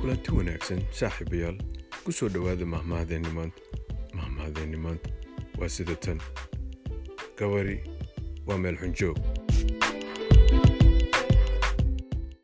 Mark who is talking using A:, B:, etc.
A: kulanti wanaagsan saaxiibayaal ku soo dhowaada mahmahadeenni maanta mahmahadeenni maanta waa sida tan. Gabari waa meel xunjoog.